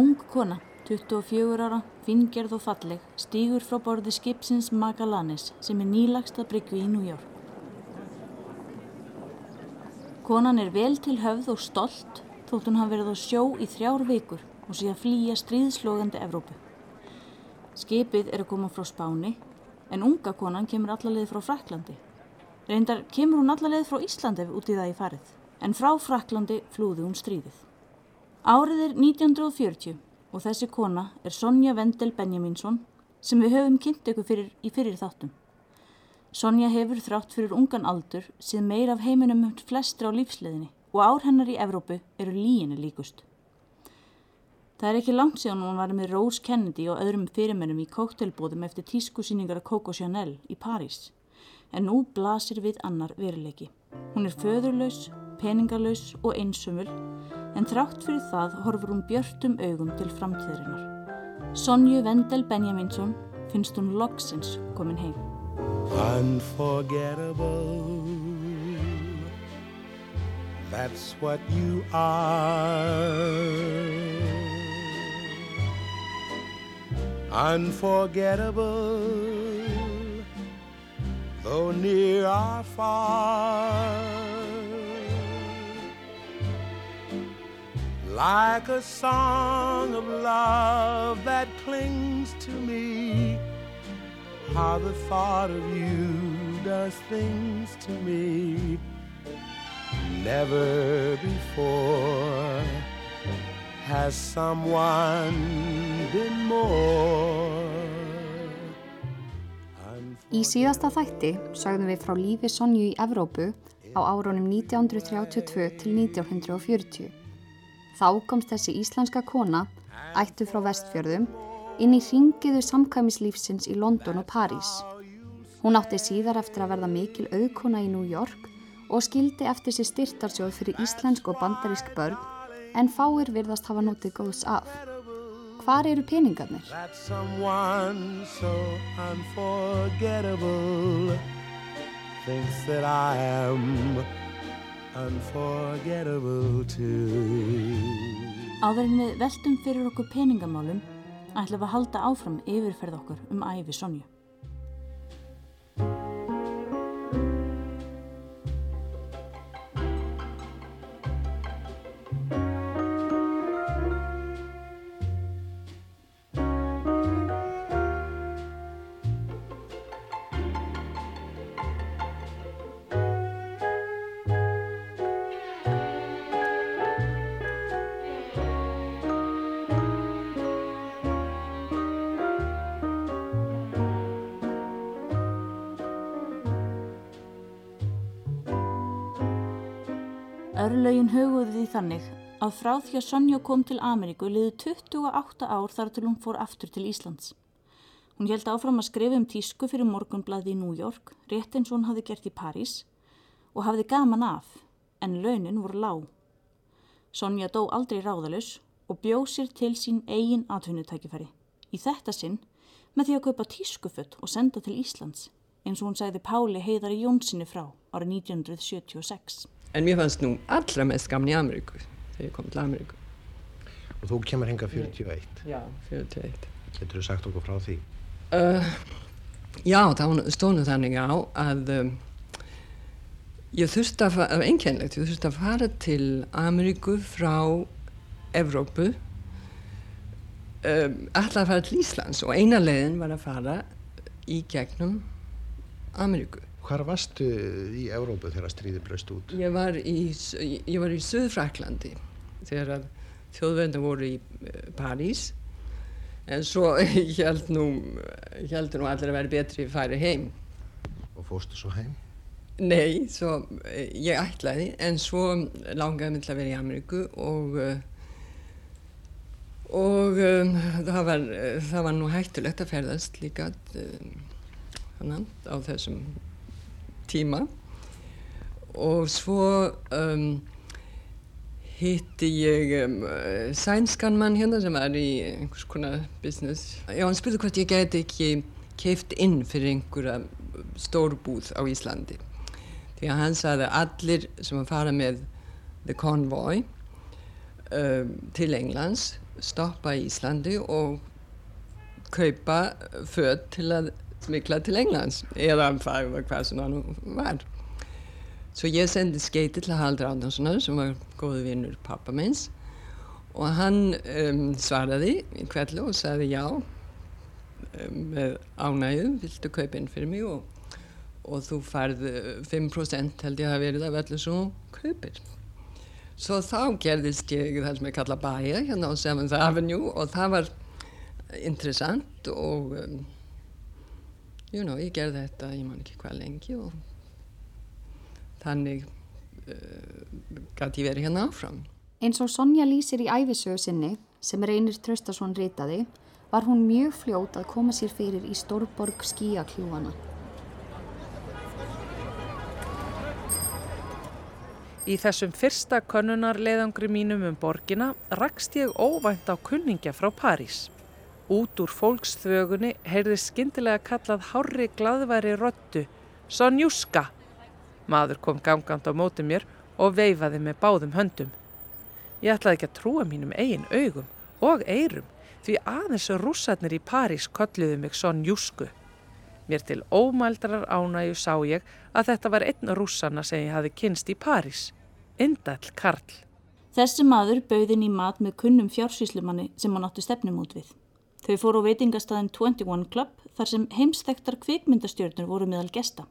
Ung kona, 24 ára, fingerð og falleg, stýgur frá borði skipsins Magallanes sem er nýlagsta bryggju í York. Konan er vel til höfð og stolt þótt hún hafi verið á sjó í þrjár vikur og sé að flýja stríðslogandi Evrópu. Skipið er að koma frá Spáni en unga konan kemur allarleið frá Fraklandi. Reyndar kemur hún allarleið frá Íslandi út í það í farið en frá Fraklandi flúði hún stríðið. Árið er 1940 og þessi kona er Sonja Vendel Benjaminsson sem við höfum kynnt ykkur fyrir, í fyrir þáttum. Sonja hefur þrátt fyrir ungan aldur síð meir af heiminum um flestra á lífsleðinni og ár hennar í Evrópu eru líinu líkust. Það er ekki langt síðan hún var með Rose Kennedy og öðrum fyrirmennum í kóktelbóðum eftir tískusýningar af Coco Chanel í París en nú blasir við annar veruleiki. Hún er föðurlaus, peningarlaus og einsumul en þrátt fyrir það horfur hún björtum augum til framtíðarinnar. Sonju Vendel Benjaminsson finnst hún loksins komin heim. That's what you are Unforgettable Though near or far like a song of love that clings to me. How the thought of you does things to me. Never before has someone been more. Í síðasta þætti sagðum við frá lífi Sonju í Evrópu á árunum 1932 til 1940. Þá komst þessi íslenska kona, ættu frá vestfjörðum, inn í ringiðu samkæmislífsins í London og París. Hún átti síðar eftir að verða mikil auðkona í New York og skildi eftir sér styrtarsjóð fyrir íslensk og bandarísk börn en fáir virðast hafa notið góðs af. Hvar eru peningarnir? Am unforgettable too. Áður en við veltum fyrir okkur peningamálum ætlum við að halda áfram yfirferð okkur um æfi Sonju Örlaugin höguði því þannig að frá því að Sonja kom til Ameríku liði 28 ár þar til hún fór aftur til Íslands. Hún held áfram að skrifa um tísku fyrir morgunblaði í New York, rétt eins og hún hafði gert í París og hafði gaman af, en launin voru lág. Sonja dó aldrei ráðalus og bjóð sér til sín eigin atvinnutækifæri. Í þetta sinn með því að kaupa tískufutt og senda til Íslands, eins og hún segði Páli Heiðari Jónssoni frá árið 1976. En mér fannst nú allra mest gaman í Ameríku þegar ég kom til Ameríku. Og þú kemur henga 41? Já, 41. Getur þú sagt okkur frá því? Uh, já, það stónu þannig á að um, ég þurfti að, af einkennlegt, ég þurfti að fara til Ameríku frá Evrópu um, alltaf að fara til Íslands og eina leiðin var að fara í gegnum Ameríku. Hvar varstu í Európu þegar stríði blöst út? Ég var í, í Suðfraklandi þegar að þjóðvendan voru í uh, París en svo held nú, held nú allir að vera betri að færa heim. Og fórstu svo heim? Nei, svo, eh, ég ætlaði en svo langaði mig til að vera í Ameríku og uh, og um, það, var, það var nú hættulegt að ferðast líka um, á þessum tíma og svo um, hitti ég um, sænskan mann hérna sem er í einhvers konar business. Já, hann spurði hvort ég geti ekki keift inn fyrir einhverja stórbúð á Íslandi. Því að hann sagði að allir sem að fara með The Convoy um, til Englands, stoppa í Íslandi og kaupa född til að smikla til Englands eða hvað sem nú var. Svo ég sendi skeiti til Haldur Ándarssonar sem var góðu vinnur pappa minns og hann um, svaraði í kveldu og sagði já um, með ánægum, viltu kaupa inn fyrir mig og, og þú færð 5% held ég að verið af öllu sem kaupir. Svo þá gerðist ég það sem ég kalla bæja hérna á 7th Avenue og það var interessant og um, you know, ég gerði þetta, ég man ekki hvað lengi og þannig uh, gæti ég verið hérna áfram. Eins og Sonja lýsir í æfisögu sinni, sem Reynir Traustason ritaði, var hún mjög fljót að koma sér fyrir í Stórborg skíakljúana. Í þessum fyrsta könnunarleiðangri mínum um borgina rakst ég óvænt á kunningja frá París. Út úr fólksþögunni heyrði skindilega kallað hárri gladværi röttu, Sonjúska. Maður kom gangand á móti mér og veifaði með báðum höndum. Ég ætlaði ekki að trúa mínum eigin augum og eirum því aðeins rússarnir í París kolluðu mig sonn Júsku. Mér til ómældrar ánægu sá ég að þetta var einn rússarna sem ég hafi kynst í París. Indall Karl. Þessi maður bauðin í mat með kunnum fjársýslumanni sem hann átti stefnum út við. Þau fóru á veitingastæðin 21 Club þar sem heimsþektar kvikmyndastjörnur voru meðal gesta.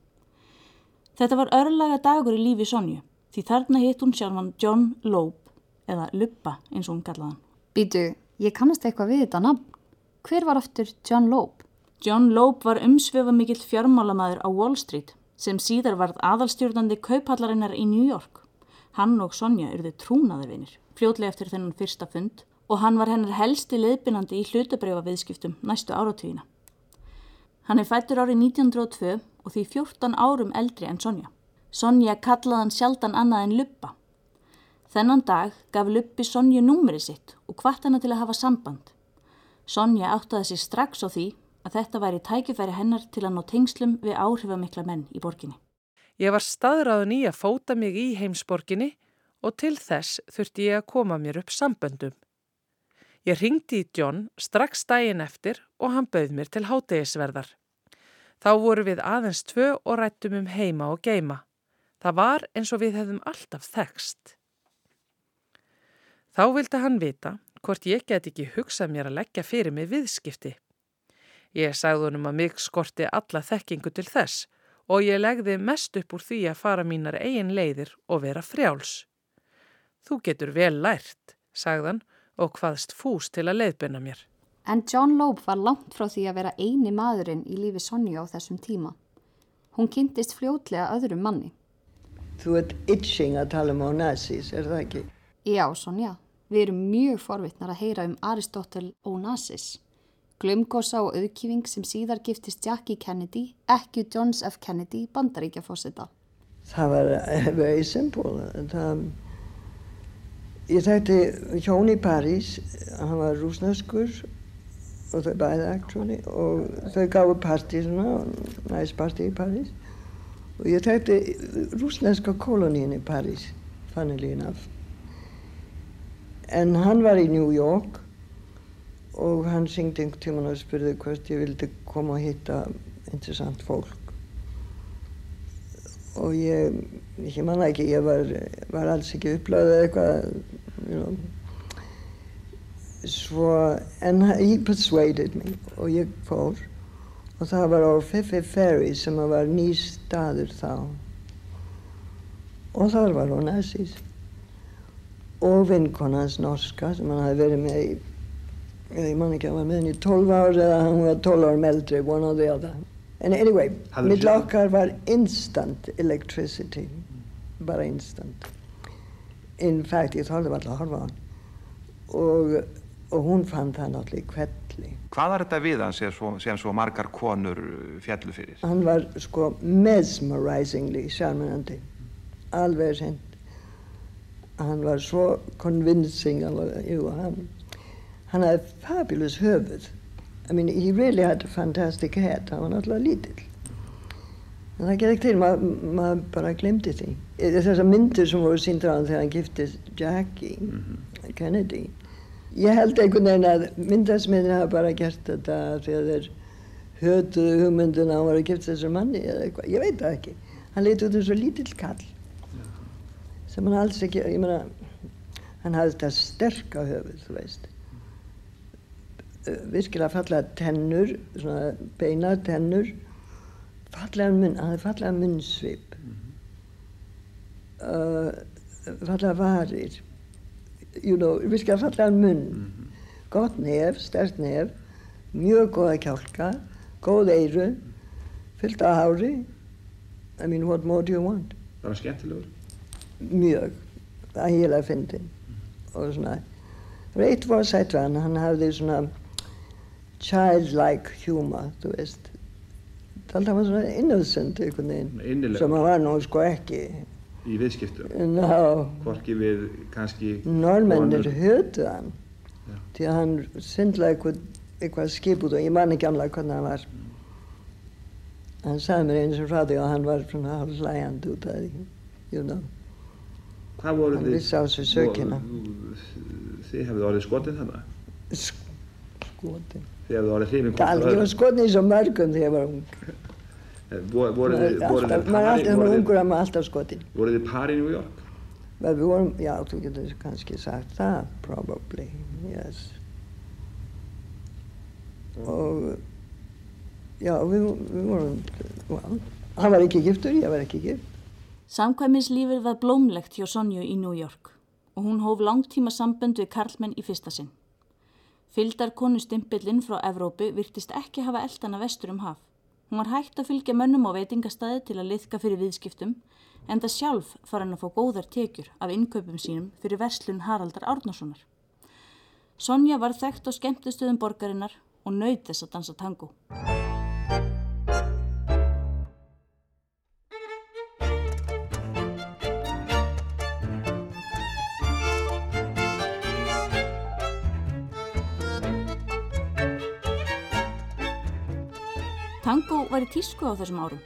Þetta var örlaga dagur í lífi Sonju því þarna hitt hún sjálfan John Loeb eða Luppa eins og hún kallaði hann. Býtu, ég kannast eitthvað við þetta nafn. Hver var aftur John Loeb? John Loeb var umsvefa mikill fjármálamæður á Wall Street sem síðar varð aðalstjórnandi kauphallarinnar í New York. Hann og Sonja eruðu trúnaðarvinir, fljótlega eftir þennan fyrsta fund og hann var hennar helsti leiðbynandi í hlutabreyfa viðskiptum næstu áratvíina. Hann er fættur árið 1902 og því 14 árum eldri en Sonja. Sonja kallaði hann sjaldan annað en Luppa Þennan dag gaf Luppi Sonju númerið sitt og hvart hana til að hafa samband. Sonja áttaði sig strax á því að þetta væri tækifæri hennar til að ná tengslum við áhrifamikla menn í borginni. Ég var staðráðun í að fóta mig í heimsborginni og til þess þurfti ég að koma mér upp samböndum. Ég ringdi í John strax dægin eftir og hann bauð mér til hátegisverðar. Þá voru við aðeins tvö og rættum um heima og geima. Það var eins og við hefðum alltaf þekst. Þá vildi hann vita hvort ég get ekki hugsað mér að leggja fyrir mig viðskipti. Ég sagði honum að mig skorti alla þekkingu til þess og ég legði mest upp úr því að fara mínar eigin leiðir og vera frjáls. Þú getur vel lært, sagðan og hvaðst fús til að leiðbyrna mér. En John Loeb var langt frá því að vera eini maðurinn í lífi Sonja á þessum tíma. Hún kynntist fljótlega öðrum manni. Þú ert itching að tala um Onassis, er það ekki? Já, Sonja. Við erum mjög forvittnar að heyra um Aristotle Onassis, glömgosa og auðkýfing sem síðar giftist Jackie Kennedy, ekki Johns F. Kennedy, bandaríkjafósita. Það var eh, very simple. Það, ég þekkti hjón í París, hann var rúsneskur og þau bæði actually og þau gáði partí svona, næst partí í París. Og ég þekkti rúsneska koloníin í París, funnily enough en hann var í New York og hann syngdi einhvern tíman og spurði hvort ég vildi koma og hitta interessant fólk og ég, ég manna ekki, ég var, var alls ekki upplæðið eitthvað you know. svo en he persuaded me og ég fór. Og það var á Fifi Ferry sem var ný staður þá. Og þar var hún aðsís og vinkonans norska sem hann hafi verið með í ég man ekki hann var með henni í 12 ár eða hann var 12 árum eldri one or the other en anyway, mitt okkar var instant electricity. Bara instant. In fact ég þáði alltaf að horfa á hann og, og hún fann það náttúrulega í kvelli Hvað er þetta við hann sem svo, sem svo margar konur fjallu fyrir? Hann var sko mesmerizingly sjálfmennandi alveg sent hann var svo convincing jú, hann, hann hafði fabulous höfuð I mean he really had a fantastic head hann var náttúrulega lítill En það gerði ekki til, maður ma bara glemdi því. Þessar myndir sem voru síndra á hann þegar hann giftist Jackie mm -hmm. Kennedy. Ég held einhvern veginn að myndasmiðin hafa bara gert þetta þegar þeir hötuðu hugmynduna að hann var að gifta þessar manni eða eitthvað. Ég veit það ekki. Hann leiti út um svo lítill kall sem hann alls ekki, ég meina, hann hafði þetta sterka höfuð, þú veist. Virkilega fallega tennur, svona beina tennur fallega munn, hann hefði fallega munnsvip mm -hmm. uh, fallega varir you know, virkilega fallega munn mm -hmm. gott nef, stert nef mjög góða kjálka góð eiru fyllt af hári I mean, what more do you want? Var hann skemmtilegur? Mjög, það er heila fyndin mm -hmm. og svona reitt var sætt hann, hann hafði svona childlike humor, þú veist. Alltaf var svona innöðsend einhvern veginn sem hann var nú sko ekki. Í viðskiptum? No. hvorki við kannski normennir höfðu hann Já. því að hann syndlaði eitthvað, eitthvað skip út og ég man ekki annað hvernig hann var. Mm. hann sagði mér eins og frá því að hann var svona hlægand út af því you know. Hvað voru þið hann sig sökina. þið hefðu orðið skotið þannig skotið þegar þú orðið hrifin hvort ég var skotið í svo mörgum þegar ég var ung. Voru þið maður er alltaf með ungur að maður alltaf skotin. voru þið par í New York? við vorum, já þú getur kannski sagt það probably, yes. Og já við, við vorum well, hann var ekki giftur, ég var ekki gift. Samkvæmislífið var blómlegt hjá Sonju í New York og hún hóf langtíma sambönd við Karlmenn í fyrsta sinn Fyldar konustimpillin frá Evrópu virtist ekki hafa eldana vestur um haf. Hún var hægt að fylgja mönnum á veitingastæði til að liðka fyrir viðskiptum en það sjálf far hann að fá góðar tekjur af innkaupum sínum fyrir verslun Haraldar Árnarssonar. Sonja var þekkt á skemmtistöðum borgarinnar og nöyð þess að dansa tango. Var í tísku á þessum árum.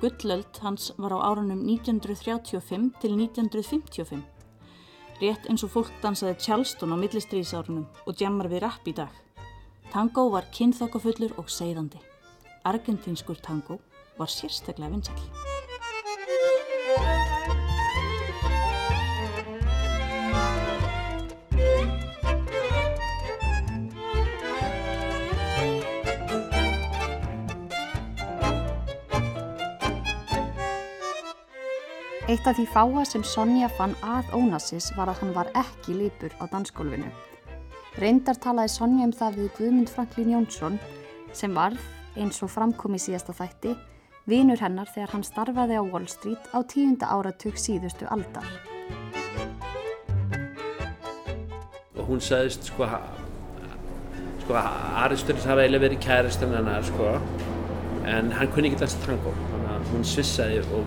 Gullöld hans var á árunum 1935 til 1955. Rétt eins og fólk dansaði Charleston á millistriðsárunum og djammar við rapp í dag. Tango var kynþokkafullur og seiðandi. Argentinskur tango var sérstaklega vinsall. Eitt af því fáa sem Sonja fann að Ónassis var að hann var ekki lípur á dansgólfinu. Reyndar talaði Sonja um það við Guðmund Franklín Jónsson sem varð, eins og framkom í síðasta þætti, vinur hennar þegar hann starfaði á Wall Street á tíunda áratug síðustu aldar. Og hún sagðist sko, sko Aristóteles hafa eiginlega verið kæristun hennar sko, en hann kunni ekki dansa tango hún svissaði og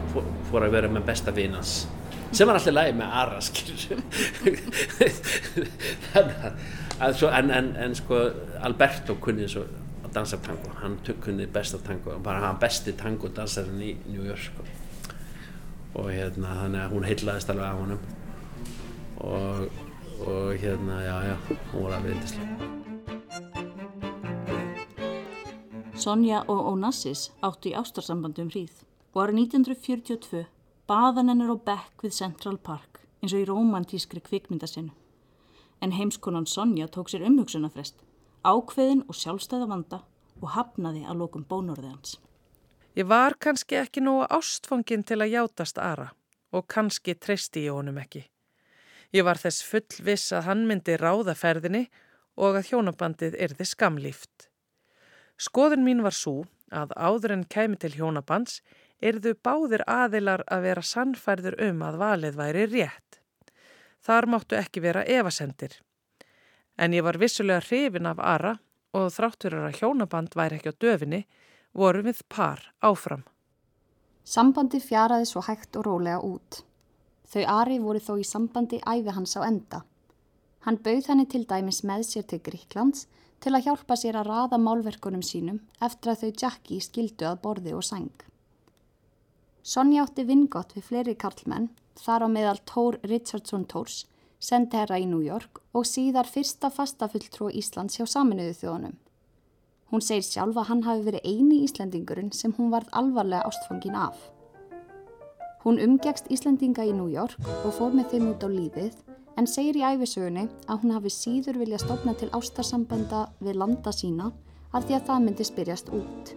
fór að vera með besta vinans sem var alltaf lægi með Ara en, en, en sko Alberto kunni svo að dansa tango. Hann kunni besta tango bara hann besti tango dansarinn í New York sko. og hérna þannig að hún heitlaðist alveg af honum. Og, og hérna já já hún var alveg yndislega Sonja og Onassis áttu í ástarsambandum hríð og árið 1942 baðan hennur á bekk við Central Park eins og í romantískri kvikmyndasinu. En heimskonan Sonja tók sér umhugsunafrest, ákveðin og sjálfstæða vanda og hafnaði að lókum bónorðið hans. Ég var kannski ekki nógu ástfangin til að játast Ara og kannski treysti ég honum ekki. Ég var þess full viss að hann myndi ráða ferðinni og að hjónabandið erði skamlíft. Skoðun mín var svo að áður en kemi til hjónabands erðu báðir aðilar að vera sannfærður um að valið væri rétt. Þar máttu ekki vera evasendir. En ég var vissulega hrifin af Ara og þráttur að hjónaband væri ekki á döfinni, vorum við par áfram. Sambandi fjaraði svo hægt og rólega út. Þau Ari voru þó í sambandi æfi hans á enda. Hann bauð henni til dæmis með sér til Gríklands til að hjálpa sér að raða málverkunum sínum eftir að þau Jackie skildu að borði og sang. Sonja átti vingott við fleiri karlmenn, þar á meðal Tór Richardson Tórs, sendi herra í New York og síðar fyrsta fastafulltrú Íslands hjá saminuðu þjóðunum. Hún segir sjálf að hann hafi verið eini Íslendingurinn sem hún varð alvarlega ástfangin af. Hún umgegst Íslendinga í New York og fór með þeim út á lífið en segir í æfisögunni að hún hafi síður vilja stofna til ástarsambanda við landa sína af því að það myndi spyrjast út.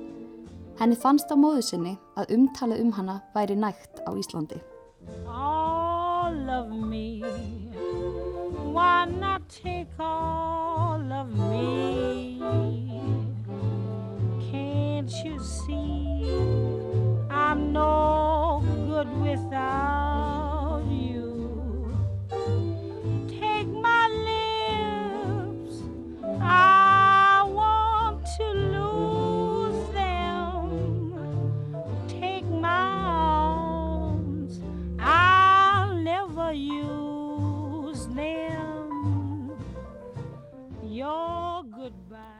Henni fannst á móðu sinni að umtala um hana væri nægt á Íslandi. All of me, why not take all of me? Can't you see I'm no good without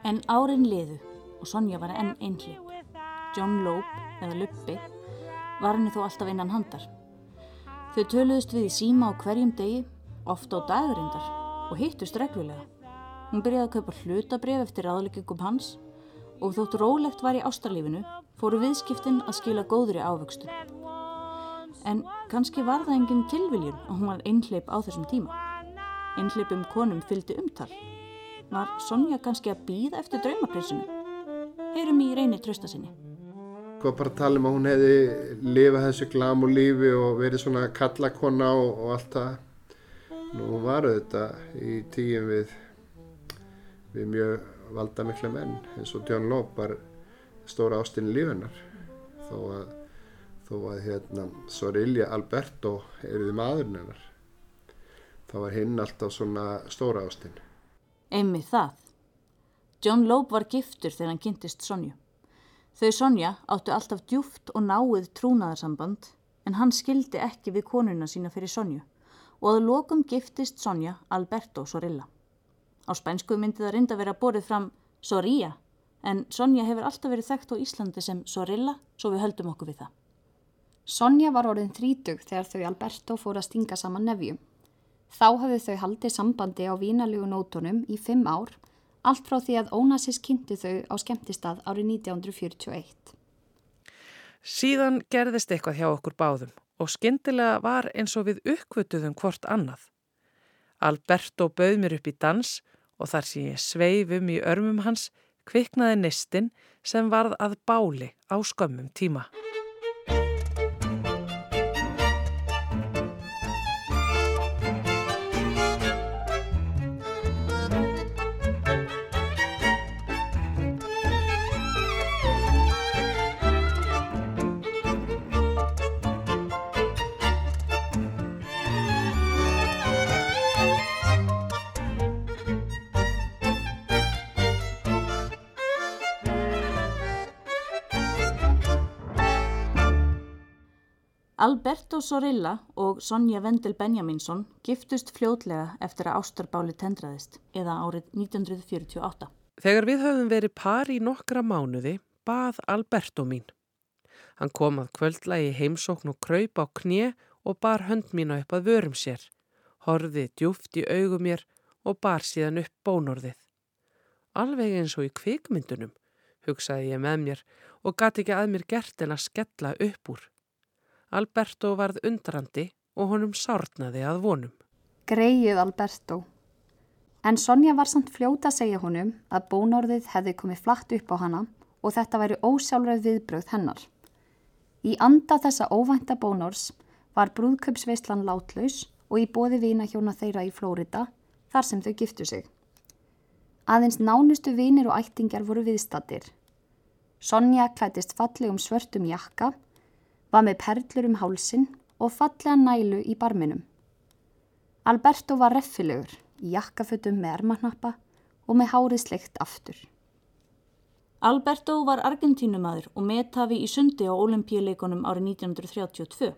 En árin liðu og Sonja var enn einhlip. John Loeb, eða Luppi, var henni þó alltaf innan handar. Þau töluðust við í síma á hverjum degi, ofta á dagurindar, og hittust reglulega. Hún byrjaði að kaupa hlutabref eftir aðleggingum hans og þótt rólegt var í ástarlífinu fóru viðskiptin að skila góðri ávöxtu. En kannski var það engin tilviljun að hún var einhleip á þessum tíma. Einhleipum konum fylgdi umtal. Var Sonja kannski að býða eftir draumaprinsinu? Heyrum í reynir trösta sinni. Hvað bara tala um að hún hefði lifað þessu glamu lífi og verið svona kallakonna og, og allt það. Nú hún var auðvitað í tíum við, við mjög valdamikla menn eins og Loeb var stóra ástinni lífennar þó að, þó að hérna, Sorilja Alberto eruði maðurinn hennar. Það var hinn alltaf svona stóra ástin. Einmi það. John Loeb var giftur þegar hann kynntist Sonju. Þau Sonja áttu alltaf djúft og náið trúnaðarsamband en hann skildi ekki við konuna sína fyrir Sonju og að lokum giftist Sonja Alberto Sorilla. Á spænsku myndi það reynda vera borið fram Soria en Sonja hefur alltaf verið þekkt á Íslandi sem Sorilla svo við höldum okkur við það. Sonja var orðin þrítug þegar þau Alberto fór að stinga saman nefjum. Þá hafðu þau haldið sambandi á vínalegu nótunum í fimm ár, allt frá því að Ónasis kynnti þau á skemmtistað árið 1941. Síðan gerðist eitthvað hjá okkur báðum og skyndilega var eins og við uppkvötuðum hvort annað. Alberto bauð mér upp í dans og þar sem ég sveifum í örmum hans kviknaði nestin sem varð að báli á skömmum tíma. Alberto Sorilla og Sonja Vendel Benjaminsson giftust fljótlega eftir að ástarbáli tendraðist eða árið 1948. Þegar við höfum verið par í nokkra mánuði bað Alberto mín. Hann kom að kvöldlægi heimsókn og kraup á knie og bar hönd mína upp að vörum sér, horfið djúft í augum mér og bar síðan upp bónorðið. Alveg eins og í kvikmyndunum, hugsaði ég með mér og gati ekki að mér gert en að skella upp úr. Alberto varð undrandi og honum sárnaði að vonum. Greið Alberto. En Sonja var samt fljóta að segja honum að bónorðið hefði komið flatt upp á hana og þetta væri ósjálfröð viðbröð hennar. Í anda þessa óvænta bónors var brúðköpsveislan látlaus og í bóði vina hjóna þeirra í Flórida þar sem þau giftu sig. Aðeins nánustu vinir og ættingjar voru viðstattir. Sonja klætist fallegum svörtum jakka var með perlur um hálsin og fallega nælu í barminum. Alberto var reffilegur í jakkafötum með ermanappa og með hárið sleikt aftur. Alberto var argentínumadur og metafi í sundi á olimpíuleikonum árið 1932.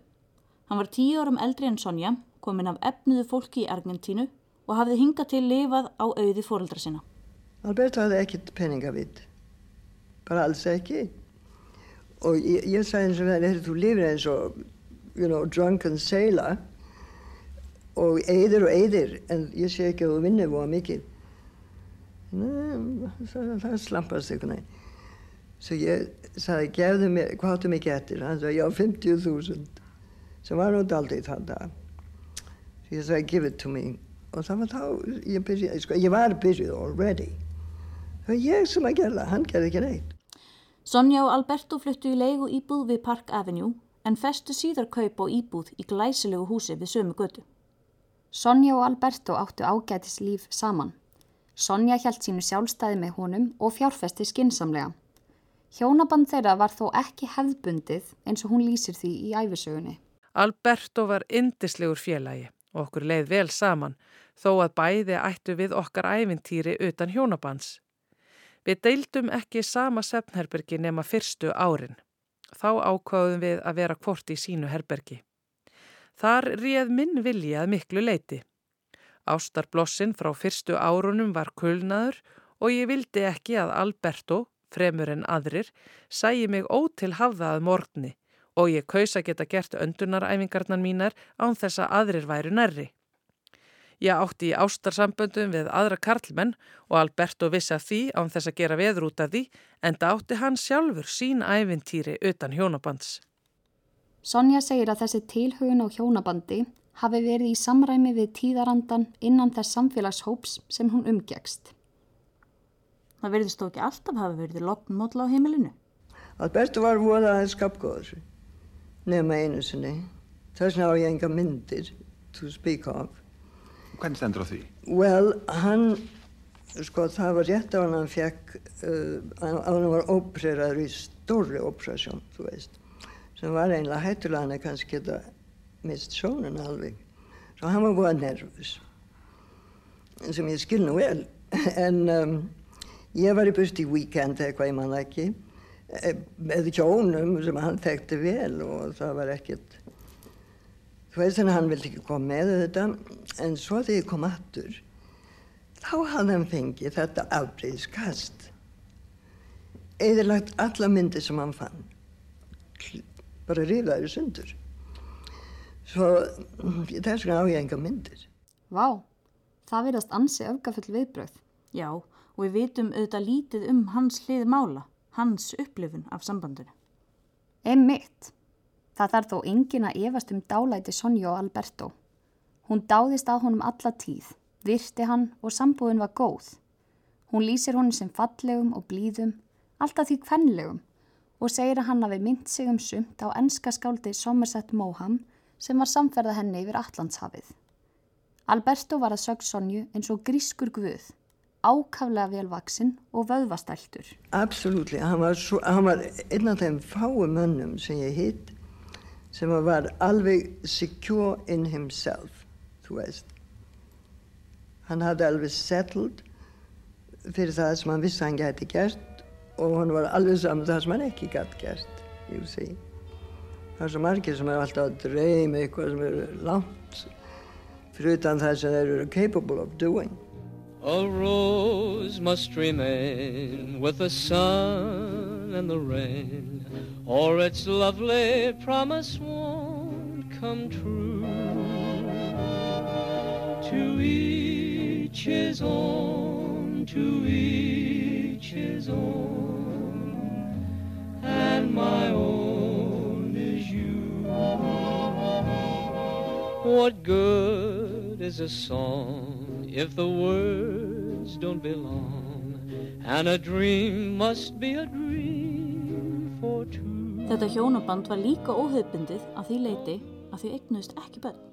Hann var tíu árum eldri en Sonja, komin af efnuðu fólki í Argentínu og hafði hingað til lifað á auði fóreldra sinna. Alberto hafði ekkert peningavitt, bara alls ekki. Og ég, ég sagði eins og það er þú lifir eins og you know, drunken sailor. Og eyðir og eyðir en ég sé ekki að þú vinnir voða mikið. Nei, það, það slampast einhvern veginn. Svo ég sagði, gefðu mér, hvað áttu mikið eftir? Hann sagði, já, 50.000 sem var náttúrulega aldrei þann dag. Svo ég sagði, give it to me. Og það var þá, ég byrjaði sko, ég var byrjuð already. Það var ég sem að gera, hann gerði ekki neitt Sonja og Alberto fluttu í leigu íbúð við Park Avenue en festu síðar kaup á íbúð í glæsilegu húsi við sömu götu. Sonja og Alberto áttu ágætis líf saman. Sonja hjælt sínu sjálfstæði með honum og fjárfesti skinsamlega. Hjónaband þeirra var þó ekki hefðbundið eins og hún lýsir því í æfisögunni. Alberto var indislegur félagi og okkur leið vel saman þó að bæði ættu við okkar æfintýri utan hjónabands. Við deildum ekki sama sefnherbergi nema fyrstu árin. Þá ákváðum við að vera kvort í sínu herbergi. Þar réð minn viljað miklu leiti. Ástarblossin frá fyrstu árunum var kulnaður og ég vildi ekki að Alberto, fremur en aðrir, sæi mig ótil hafðað morgni og ég kaus að geta gert öndunaræfingarnar mínar án þess að aðrir væru nærri. Ég átti í ástarsamböndum við aðra karlmenn og Alberto vissi að því án þess að gera veður út af því en það átti hann sjálfur sín ævintýri utan hjónabands. Sonja segir að þessi tilhugun á hjónabandi hafi verið í samræmi við tíðarandan innan þess samfélagshóps sem hún umgegst. Það verðist þó ekki alltaf hafi verið loppmódla á heimilinu. Alberto var voðaðið skapgóður nema einu sinni. Þess vegna á ég enga myndir to speak of. Hvernig stendur á því? Well, hann, sko það var rétt á hann hann fekk, uh, hann var ópreraður í stórri operasjón, þú veist, sem var einlega hættulega hann að kannski geta mist sjónun alveg. Svo hann var búið nervus, sem ég skil nú vel, en um, ég var í bust í víkend eitthvað, ég manna ekki, með kjónum sem hann þekkti vel og það var ekkert Að hann vildi ekki koma með þetta en svo þegar ég kom aftur þá hafði hann fengið þetta afbreyðskast. Eðilagt alla myndir sem hann fann. Bara rifaður sundur. Svo þess vegna á ég enga myndir. Vá, það verðast ansi öfgafull viðbröð. Já, og við vitum auðvitað lítið um hans hlið mála, hans upplifun af sambandinu. Einmitt. Það þarf þó engin að efast um dálæti Sonja og Alberto. Hún dáðist að honum alla tíð, virti hann og sambúðin var góð. Hún lýsir honum sem fallegum og blíðum, alltaf því kvenlegum og segir að hann hafi mynd sig um sumt á enska skáldi Somerset Maugham sem var samferða henni yfir Allandshafið. Alberto var að sög Sonju eins og grískur guð, ákaflega velvaksinn og vöðvastæltur. Absolutt, hann hann var einn af þeim fáum mönnum sem ég hitt sem var alveg secure in himself, þú veist. Hann hafði alveg settled fyrir það sem hann vissi hann gæti gert og hann var alveg saman það sem hann ekki gæti gert, you see. Það er svo margir sem er alltaf að dreyma eitthvað sem er langt fyrir utan það sem þeir eru capable of doing. A rose must remain with the sun and the rain or its lovely promise won't come true. To each his own, to each his own, and my own is you. What good is a song if the words don't belong, and a dream must be a dream for two? Þetta hjónaband var líka óhauðbundið að því leiti að því eignuðist ekki börn.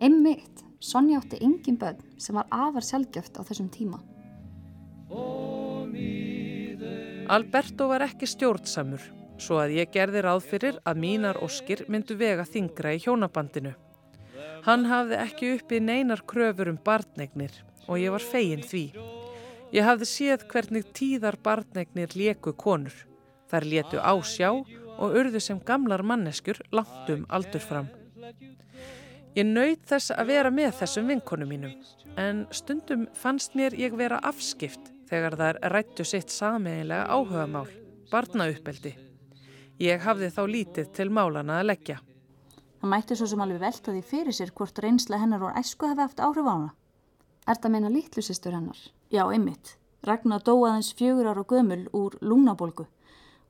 Einmitt, Sonja átti engin börn sem var afar sjálfgjöft á þessum tíma. Alberto var ekki stjórnsamur, svo að ég gerði ráð fyrir að mínar óskir myndu vega þingra í hjónabandinu. Hann hafði ekki uppi neinar kröfur um barnegnir og ég var fegin því. Ég hafði séð hvernig tíðar barnegnir leku konur. Þar letu á sjá og urðu sem gamlar manneskjur langt um aldur fram. Ég nöyð þess að vera með þessum vinkonu mínum, en stundum fannst mér ég vera afskipt þegar þær rættu sitt sameiglega áhugamál, barnauppeldi. Ég hafði þá lítið til málana að leggja. Það mætti svo sem alveg velta því fyrir sér hvort reynsla hennar og æsku hafi haft áhrif á hana. Er það meina lítlusistur hennar? Já, einmitt. Ragnar dóaðins fjögur ára gömul úr lúnabolgu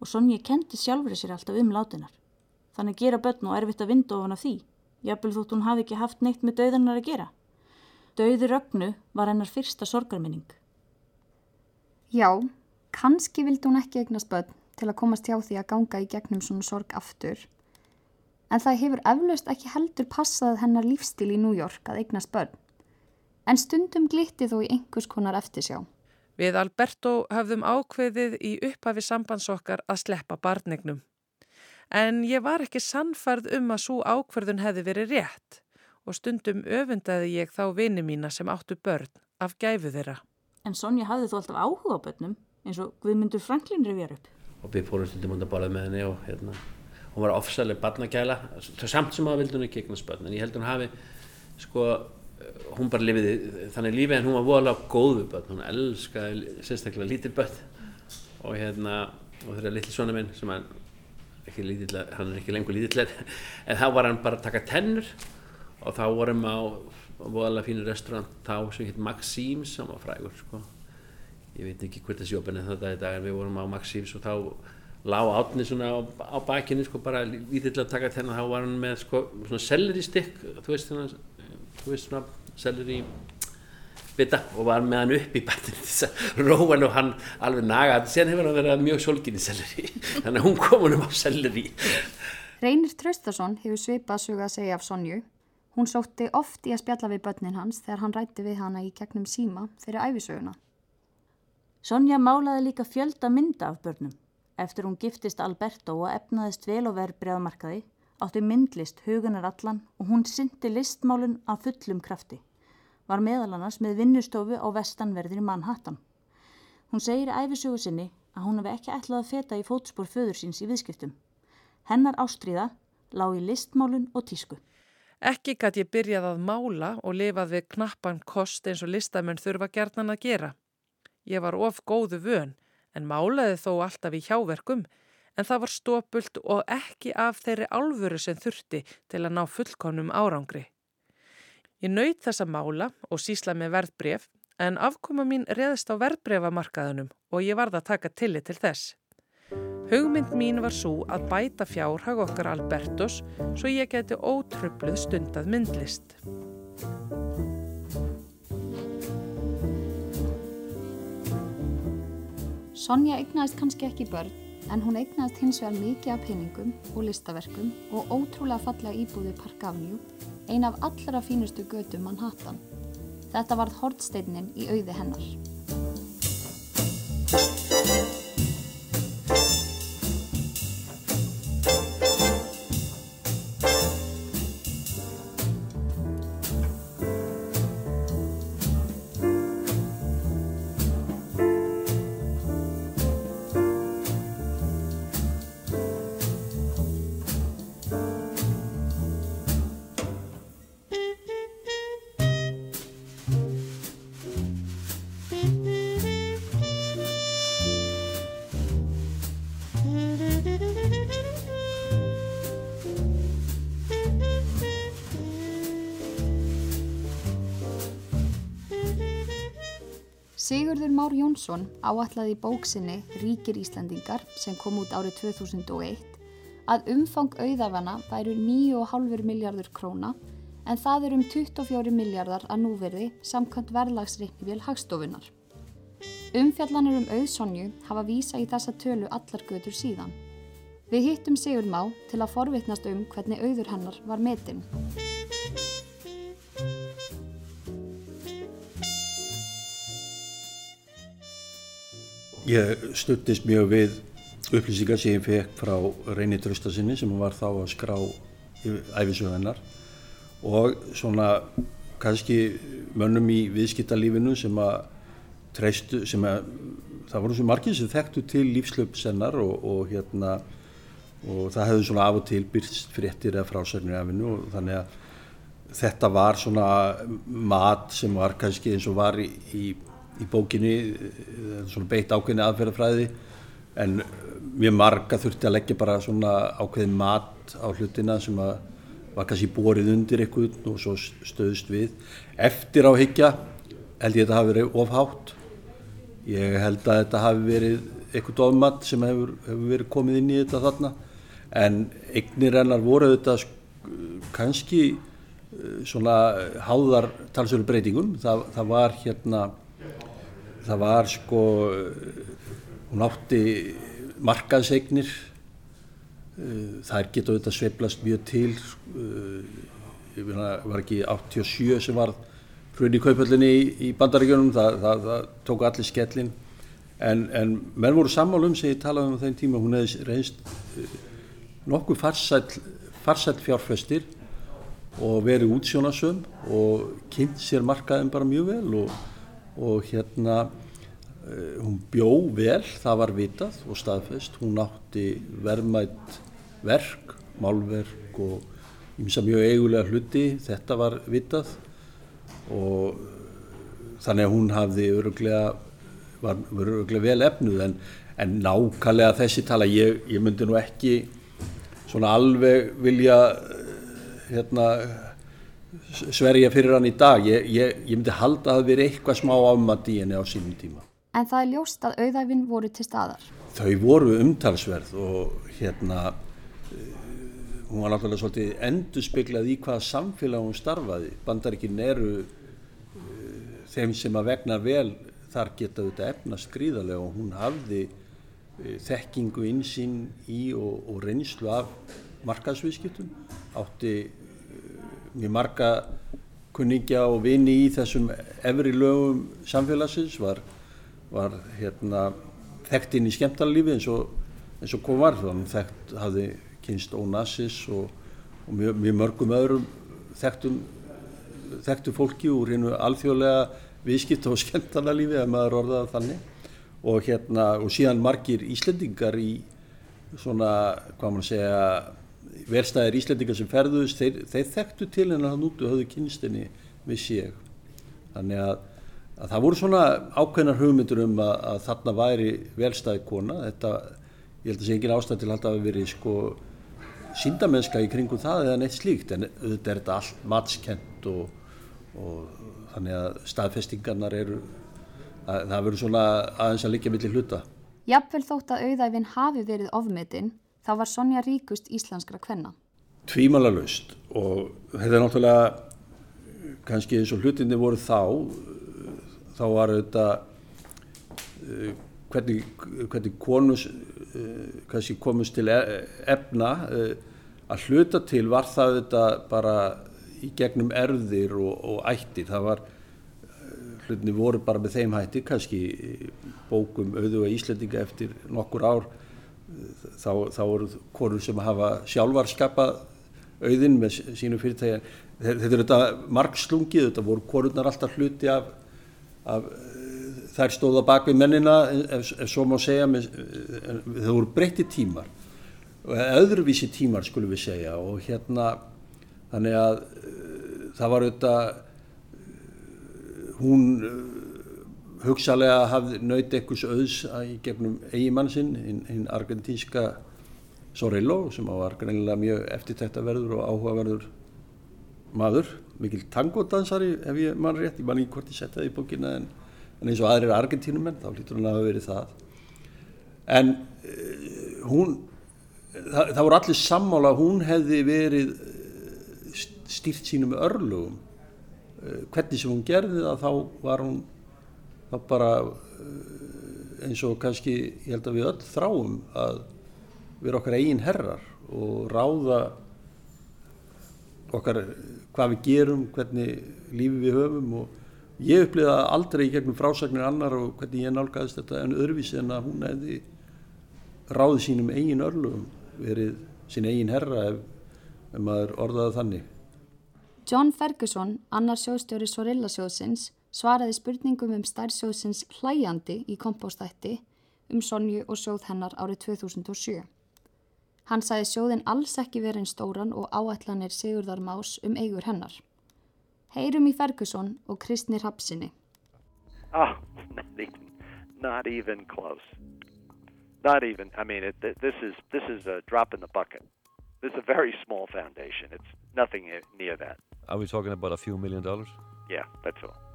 og Sonja kendi sjálfur sér alltaf um látinar. Þannig gera börn og erfitt að vinda ofan af því. Jafnvel þótt hún hafi ekki haft neitt með dauðanar að gera. Dauði Rögnu var hennar fyrsta sorgarminning. Já, kannski vildi hún ekki eignast börn til að komast hjá því að ganga í gegnum svona sorg aftur. En það hefur eflaust ekki heldur passað hennar lífstíl í York að eignast börn. En stundum glitti þó í einhvers konar eftirsjá. Við Alberto höfðum ákveðið í upphafi sambandsokkar að sleppa barnignum. En ég var ekki sannfærð um að svo ákverðun hefði verið rétt og stundum öfundaði ég þá vini mína sem áttu börn af gæfu þeirra. En Sonja hafði þó alltaf áhuga á börnum eins og Guðmundur Franklin rifjar upp. Og við fórum stundum undan borðið með henni og hérna, hún var ofsalega barnagæla, samt sem að vildi hún ekki eignast börn, en ég held hún hafi, sko, hún bara lifiði þannig lífið en hún var voðalega góð við börn, hún elskaði sérstaklega lítil börn. Og hérna, og þeirra litli svona minn sem hann, ekki lítill, hann er ekki lengur lítill, en þá var hann bara að taka tennur. Og þá vorum á voðalega fínu restaurant þá sem hitt Maxíms sem var frægur sko. ég veit ekki hvert þessi opin en þetta er dag en við vorum á Maxíms og þá lág átni svona á, á bakinu sko bara lítill að taka þennan þá var hann með sko svona selleri stykk þú veist svona, þú veist svona selleri bita og var með hann upp í batinu þess að róan og hann alveg naga sen hefur hann verið mjög solginni selleri þannig að hún kom hann um á selleri Reynir Traustason hefur svipað sögða að segja af Sonju Hún sótti oft í að spjalla við börnin hans þegar hann rætti við hana í gegnum síma fyrir æfisöguna. Sonja málaði líka fjölda mynda af börnum. Eftir hún giftist Alberto og efnaðist vel og verð bregðamarkaði, átti myndlist hugunar allan og hún syndi listmálun af fullum krafti. Var meðal annars með vinnustofu á vestanverðin í Manhattan. Hún segir æfisögu sinni að hún hefði ekki ætlað að feta í fótspór föður síns í viðskiptum. Hennar ástríða lág í listmálun og tísku. Ekki gæti ég byrjað að mála og lifað við knappan kost eins og listamenn þurfa gerðan að gera. Ég var of góðu vön en málaði þó alltaf í hjáverkum en það var stópult og ekki af þeirri álfuru sem þurfti til að ná fullkonum árangri. Ég naut þess að mála og sísla með verðbref en afkoma mín reðist á verðbrefamarkaðunum og ég varð að taka tillit til þess. Hugmynd mín var svo að bæta fjárhag okkar Albertos svo ég geti ótröfluð stundað myndlist. Sonja eignaðist kannski ekki börn en hún eignaðist hins vegar mikið af peningum og listaverkum og ótrúlega fallega íbúði Park Avenue, ein af allra fínustu götu Manhattan. Þetta varð hortsteinin í auði hennar. Már Jónsson áallaði í bóksinni Ríkir Íslandingar sem kom út árið 2001 að umfang auðafana væru 9,5 miljardur króna en það er um 24 miljardar að núverði samkvæmt verðlagsreiknivél hagstofunar. Umfjallanir um auðsonju hafa vísa í þessa tölu allar götur síðan. Við hittum Sigurð Má til að forvitnast um hvernig auður hennar var metinn. Ég stuttist mjög við upplýsingar sem ég fekk frá Reyni Traustasinni sem var þá að skrá æfisöðunar og svona kannski mönnum í viðskiptalífinu sem að treystu, sem að það voru svo margir sem þekktu til lífslöpsennar og, og hérna og það hefði svona af og til byrst fréttir eða frásagnir af hennu og þannig að þetta var svona mat sem var kannski eins og var í, í í bókinni svona beitt ákveðni aðferðafræði en mjög marga þurfti að leggja bara svona ákveðin mat á hlutina sem að var kannski borið undir eitthvað og svo stöðust við. Eftir á higgja held ég að þetta hafi verið ofhátt. Ég held að þetta hafi verið eitthvað ofmatt sem hefur, hefur verið komið inn í þetta þarna en eignir hennar voru þetta kannski eh, svona háðar talsölu breytingum. Það, það var hérna, það var sko, hún átti markaðseignir. Eh, þær geta auðvitað sveiblast mjög til eh, ég finna, var ekki 87 sem var hrun í kaupöllinni í, í bandaríkjunum það, það, það tóku allir skellin en, en menn voru sammálum sem ég talaði um þeim tíma, hún hefði reynst eh, nokkuð farsæl fjárfestir og verið útsjónasum og kynnt sér markaðin bara mjög vel og, og hérna hún bjó vel, það var vitað og staðfest, hún átti verðmætt verk, málverk og ímsa mjög eigulega hluti, þetta var vitað. Og þannig að hún hafði öruglega, var öruglega vel efnuð. En, en nákvæmlega þessi tala, ég, ég myndi nú ekki svona alveg vilja hérna sverja fyrir hann í dag, ég, ég, ég myndi halda að það veri eitthvað smá afmatt í henni á sínum tíma. En það er ljóst að auðæfin voru til staðar. Þau voru umtalsverð og hérna hún var náttúrulega svolítið endurspeglað í hvaða samfélag hún starfaði. Bandaríkinn eru uh, þeim sem að vegna vel þar geta auðvitað efnast gríðarlega og hún hafði uh, þekkingu insýn í og, og reynslu af markaðsviðskiptum. Átti mjög marga kunningja og vini í þessum efri lögum samfélagsins var, var hérna, þekkt inn í skemmtarlífi eins og, eins og kom var. Þannig þekkt hafði kynst Onassis og, og mjög, mjög mörgum öðrum þekktum, þekktu fólki úr hennu alþjóðlega viðskipt og skemmtana lífi ef maður orðaði þannig og hérna og síðan margir Íslendingar í svona hvað maður segja verstaðir Íslendingar sem ferðuðist þeir, þeir þekktu til hennar hann út og höfðu kynstinni vissi ég þannig að, að það voru svona ákveðnar hugmyndur um að, að þarna væri velstæði kona. Þetta ég held að sé engin ástæð til að hafa verið sko síndamennska í kringum það eða neitt slíkt. En auðvitað er þetta allt matskent og, og þannig að staðfestingarnar eru að, það verður svona aðeins að liggja millir hluta. Jafnvel þótt að auðæfin hafi verið ofmetinn þá var Sonja ríkust íslenskra kvenna. Tvímala laust og þetta er náttúrulega kannski eins og hlutinni voru þá þá var auðvitað uh, hvernig, hvernig konus uh, kannski komust til e, efna uh, að hluta til var það þetta bara í gegnum erðir og, og ættir það var hlutinni voru bara með þeim hætti kannski bókum auðvega Íslandinga eftir nokkur ár þá, þá voru konur sem hafa sjálfarskapað auðin með sínu fyrirtægja þetta er þetta margslungið þetta voru konurnar alltaf hluti af, af þær stóða bak við mennina ef, ef svo má segja með, það voru breytti tímar. Öðruvísi tímar skulum við segja og hérna þannig að það var auðvitað hún hugsalega hafði nöyt ekkurs auðs í gegnum eigimann sinn hinn argentínska Sorello sem var greinilega mjög eftirtæktaverður og áhugaverður maður mikil tangodansari ef ég mann rétt, ég man ekki hvort ég setja það í bókina en en eins og aðrir argentínumenn þá hlýtur hann að hafa verið það. En uh, hún það, það voru allir sammála hún hefði verið uh, stýrt sínum örlugum uh, hvernig sem hún gerði það þá var hún þá bara eins og kannski ég held að við öll þráum að vera okkar eigin herrar og ráða okkar hvað við gerum, hvernig lífi við höfum og Ég uppliða aldrei í gegnum frásagnir annar og hvernig ég nálgæðist þetta en öðruvísi en að hún hefði ráðið sínum eigin örlugum, verið sín eigin herra ef, ef maður orðaði þannig. John Ferguson, annar sjóðstjóri Sorilla-sjóðsins, svaraði spurningum um stærðsjóðsins hlæjandi í kompóstætti um Sonju og sjóð hennar árið 2007. Hann sagði sjóðin alls ekki verið einn stóran og áætlanir Sigurðar Más um eigur hennar. Heyrum í Ferguson og Kristni Rapsinni. Oh, not even close. Not even. I mean, it, th- this is this is a drop in the bucket. This is a very small foundation. It's nothing near that. Are we talking about a few million dollars? Yeah, that's all.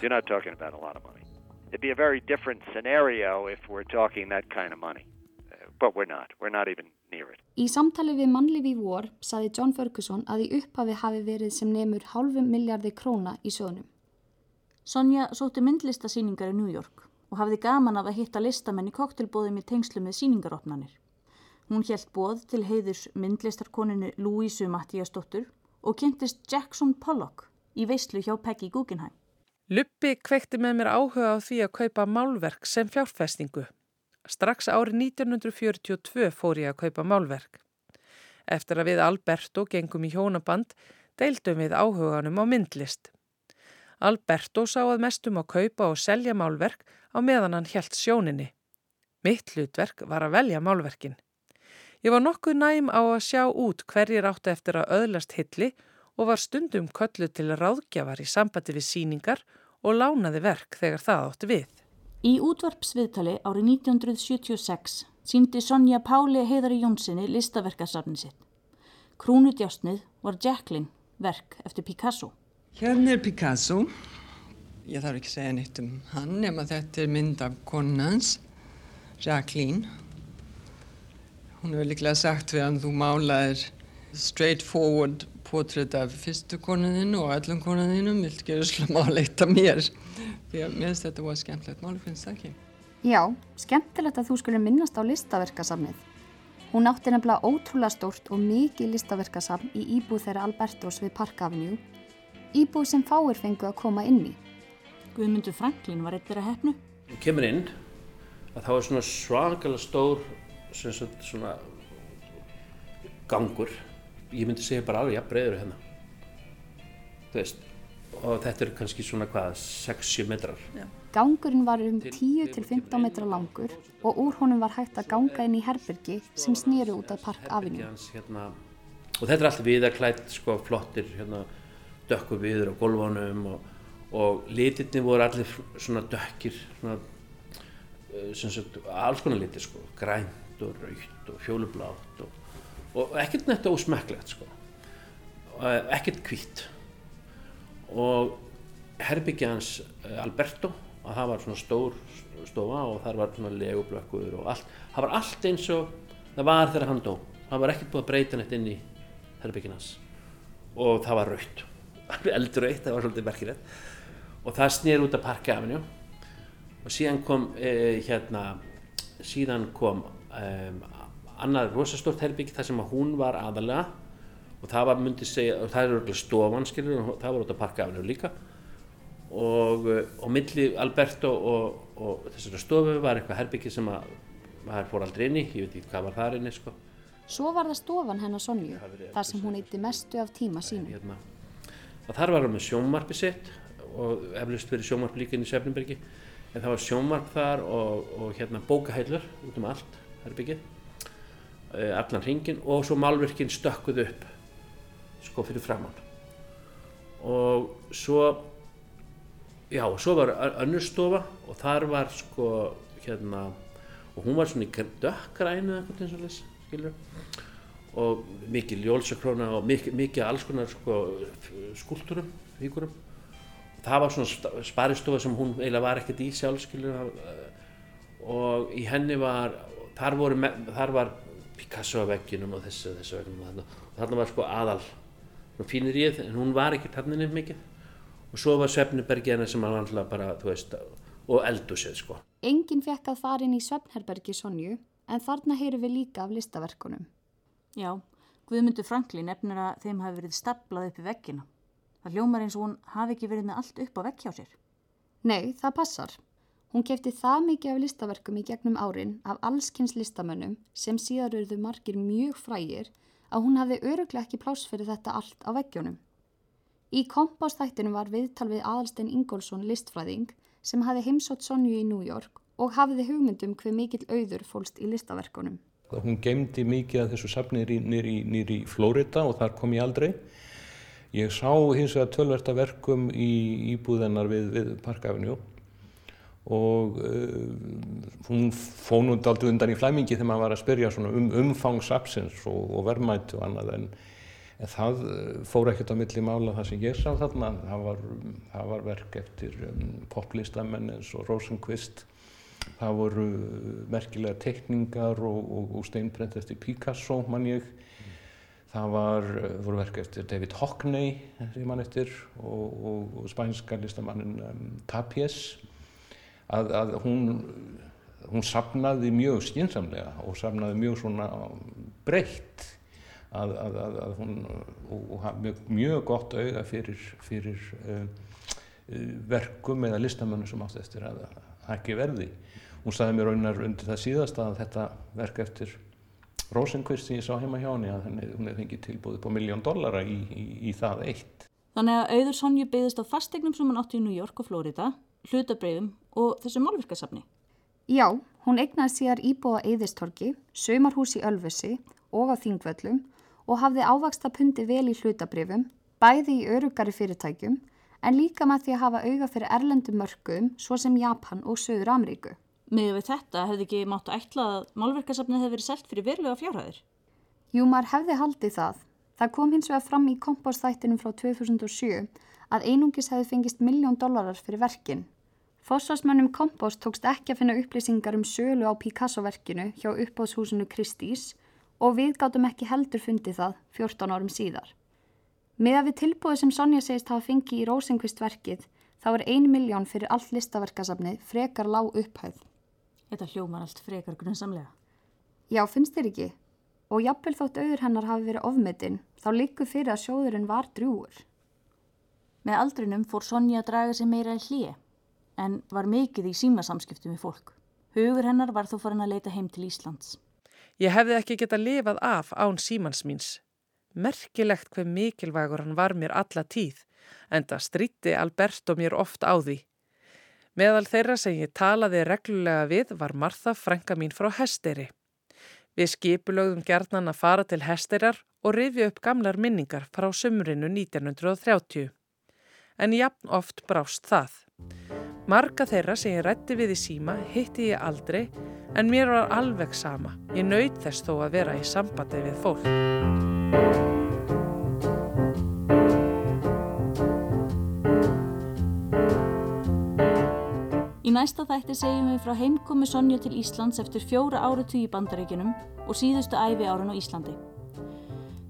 You're not talking about a lot of money. It'd be a very different scenario if we're talking that kind of money, but we're not. We're not even near it. Í samtali við mannlifi í vor saði John Ferguson að í upphafi hafi verið sem nemur hálfum miljardi króna í sjónum. Sonja sótti myndlistasýningar í New York og hafði gaman af að hitta listamenn í koktelbóðum í tengslu með sýningaropnanir. Hún hjælt bóð til heiðurs myndlistarkoninu Louise Mattíasdóttur og kynntist Jackson Pollock í veislu hjá Peggy Guggenheim. Luppi kveikti með mér áhuga á því að kaupa málverk sem fjárfestingu. Strax árið 1942 fór ég að kaupa málverk. Eftir að við Alberto gengum í hjónaband, deildum við áhuganum á myndlist. Alberto sá að mestum að kaupa og selja málverk á meðan hann helt sjóninni. Mitt hlutverk var að velja málverkin. Ég var nokkuð næm á að sjá út hverjir áttu eftir að öðlast hilli og var stundum köllu til ráðgjafar í sambandi við síningar og lánaði verk þegar það átti við. Í útvarpsviðtali árið 1976 síndi Sonja Páli Heiðari Jónssoni listaverkasafni sitt. Krúnudjásnið var Jacqueline, verk eftir Picasso. Hérna er Picasso. Ég þarf ekki að segja neitt um hann nema þetta er mynd af konans, Jacqueline. Hún hefur líklega sagt við hann þú málaðir straight forward portrétt af fyrstu konuðinu og öllum konuðinum, viltu ekki öllum mála eitt af mér? Því að mér finnst þetta var skemmtilegt máli, finnst það ekki? Já, skemmtilegt að þú skulle minnast á listaverkasafnið. Hún átti nefnilega ótrúlega stórt og mikið listaverkasafn í íbúð þeirra Albertos við Park Avenue, íbúð sem fáir fengu að koma inn í. Guðmundur Franklin var eitt þeirra hefnu. Þú kemur inn að þá er svona svakalega stór sem sagt, svona gangur ég myndi segja bara alveg jafn breyður hérna þú veist og þetta er kannski svona hvað 6-7 metrar Já. Gangurinn var um 10-15 metra langur og úr honum var hægt að ganga inn í herbergi sem snýru út af Park Avenue. hans, hérna, og þetta er allt viðarklætt sko flottir hérna, dökku viður á gólfanum og, og litirni voru allir svona dökkir svona, uh, sem sagt, alls konar litir sko grænt og raukt og fjólublátt og, og ekkert netta ósmekklegt sko. Uh, ekkert hvít og herbyggja hans uh, Alberto að það var svona stór stofa og þar var svona legublökkur og allt, það var allt eins og það var þegar hann dó, það var ekkert búið að breyta neitt inn í herbyggin hans. Og það var raukt eldur raukt, það var svolítið merkilegt. Og það snýr út af Park Avenue. Og síðan kom eh, hérna síðan kom um, annar rosastórt herbygg þar sem að hún var aðalega og það var myndi segja, og það er stofan skilur og það var út af Park Avenue líka og, eh, og milli Alberto og, og þessari stofu var eitthvað herbyggi sem að maður fór aldrei inn í, ég veit ekki hvað var þar inni sko. Svo var það stofan hennar Sonju, þar sem hún eitti mestu af tíma sínum. Hérna. og þar var hann með sjónvarpi sitt og eflust verið sjónvarp líka inn í Sefnumbergi en það var sjónvarp þar og, og hérna bókaheilur út um allt herbyggið allan hringin og svo málverkin stökkuð upp sko fyrir framann og svo já, svo var önnur stofa og þar var sko hérna og hún var svona í dökkgrænu eða eitthvað eins og þess, skilur og mikið ljólsakróna og mikið, mikið alls konar sko, skúlturum, fíkurum það var svona sparistofa sem hún eiginlega var ekkert í sjálf skilur og í henni var þar, voru, þar var Picasso á vegginum og þessu, þessu vegginum og þarna var sko aðal fínir í það en hún var ekki þarna nefn mikið og svo var Svefnubergi henni sem var alltaf bara þú veist og eldusið sko Engin fekk að fara inn í Svefnherbergi Sonju en þarna heyru við líka af listaverkunum Já, Guðmundur Franklin nefnir að þeim hafi verið staplað upp í veggina. Það hljómar eins og hún hafi ekki verið með allt upp á vegg hjá sér. Nei, það passar. Hún kefti það mikið af listaverkum í gegnum árin af allskynns listamönnum sem síðar eruðu margir mjög frægir að hún hafði öruglega ekki pláss fyrir þetta allt á veggjónum. Í kompástættinu var viðtal við Aðalstein Ingólfsson listfræðing sem hafi heimsótt Sonju í New York og hafiði hugmyndum hver mikill auður fólst í listaverkunum. Hún gemdi mikið af þessu safni nýri í Flórida og þar kom ég aldrei. Ég sá hins vegar tölverta verkum í íbúðennar við, við Park Avenue og uh, hún fóð nú aldrei undan í flæmingi þegar maður var að spyrja um umfangsapsins og, og verðmæti og annað en, en það uh, fór ekkert á milli mála það sem ég sá þarna. Það var, það var verk eftir um, poplistamenn eins og Rosenqvist. Það voru merkilega tekningar og, og, og steinbrent eftir Picasso mann ég. Það var, voru verk eftir David Hockney sem mann eftir og, og spænska listamannin um, Tapies að, að hún, hún sapnaði mjög skynsamlega og sapnaði mjög svona breytt að, að, að hún og, og mjög, mjög gott auga fyrir, fyrir uh, verkum eða listamönnum sem átt eftir að ekki verði. Hún sagði mér raunar undir það síðasta að þetta verk eftir Rosenqvist sem ég sá heima hjá henni að henni, hún hefði fengið tilbúið på miljón dollara í, í, í það eitt. Þannig að auður Sonju byggðist á fastegnum sem hann átti í New York og Florida hlutabreyfum og þessu málverkasafni. Já, hún egnaði síðar íbúa Eðistorki, sömarhús í Ölfussi og á Þingvöllum og hafði ávaksta pundi vel í hlutabreyfum, bæði í örugari fyrirtækjum, en líka með því að hafa auga fyrir erlendum mörgum svo sem Japan og Söður Ameríku. Með við þetta hefði ekki máttu ætla að málverkasafnið hefði verið selt fyrir verulega fjárhæðir. Jú, maður hefði haldið það. Það kom hins vegar fram í kompostþættinum frá 2007 að einungis hefði fengist miljón dólarar fyrir verkin. Fossvarsmönnum kompost tókst ekki að finna upplýsingar um sölu á Picasso-verkinu hjá uppáðshúsinu Kristís og við gátum ekki heldur fundið það 14 árum síðar. Með að við tilbúið sem Sonja segist hafa fengið í Rosenqvist verkið þá er ein miljón fyrir allt listaverkasafnið frekar lág upphæð. Þetta hljómar allt frekar grunnsamlega. Já, finnst þér ekki? Og jafnvel þótt auður hennar hafi verið ofmetinn, þá likur fyrir að sjóðurinn var drúur. Með aldrinum fór Sonja að draga sig meira í hlýje, en var mikið í símasamskiptum við fólk. Hugur hennar var þó farin að leita heim til Íslands. Ég hefði ekki getað lifað af án símans míns. Merkilegt hver mikilvægur hann var mér alla tíð, en það stríti Alberto mér oft á því. Meðal þeirra sem ég talaði reglulega við var Martha frænka mín frá Hesteri. Við skipulögðum gerðnan að fara til Hesterar og rifja upp gamlar minningar frá sumrinu 1930. En jafn oft brást það. Marga þeirra sem ég rætti við í síma hitti ég aldrei en mér var alveg sama. Ég naut þess þó að vera í sambandi við fólk. Í næsta þætti segjum við frá heimkomi Sonja til Íslands eftir fjóra áratug í bandaríkinum og síðustu æfi árun á Íslandi.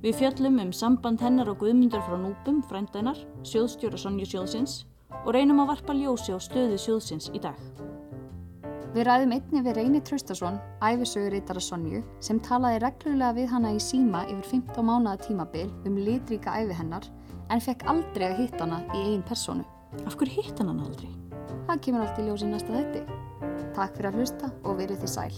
Við fjöllum um samband hennar og guðmyndar frá núpum, frændanar, sjóðstjóra Sonja sjóðsins og reynum að varpa ljósi á stöðu sjóðsins í dag. Við ræðum einni við Reyni Traustason, æfisögurítara Sonju, sem talaði reglulega við hana í síma yfir 15 mánuða tímabil um litríka æfi hennar en fekk aldrei að hitta hana í einn personu. Af hverju hitt hann aldrei? Það kemur allt í ljósi næsta þetti. Takk fyrir að hlusta og verið þið sæl.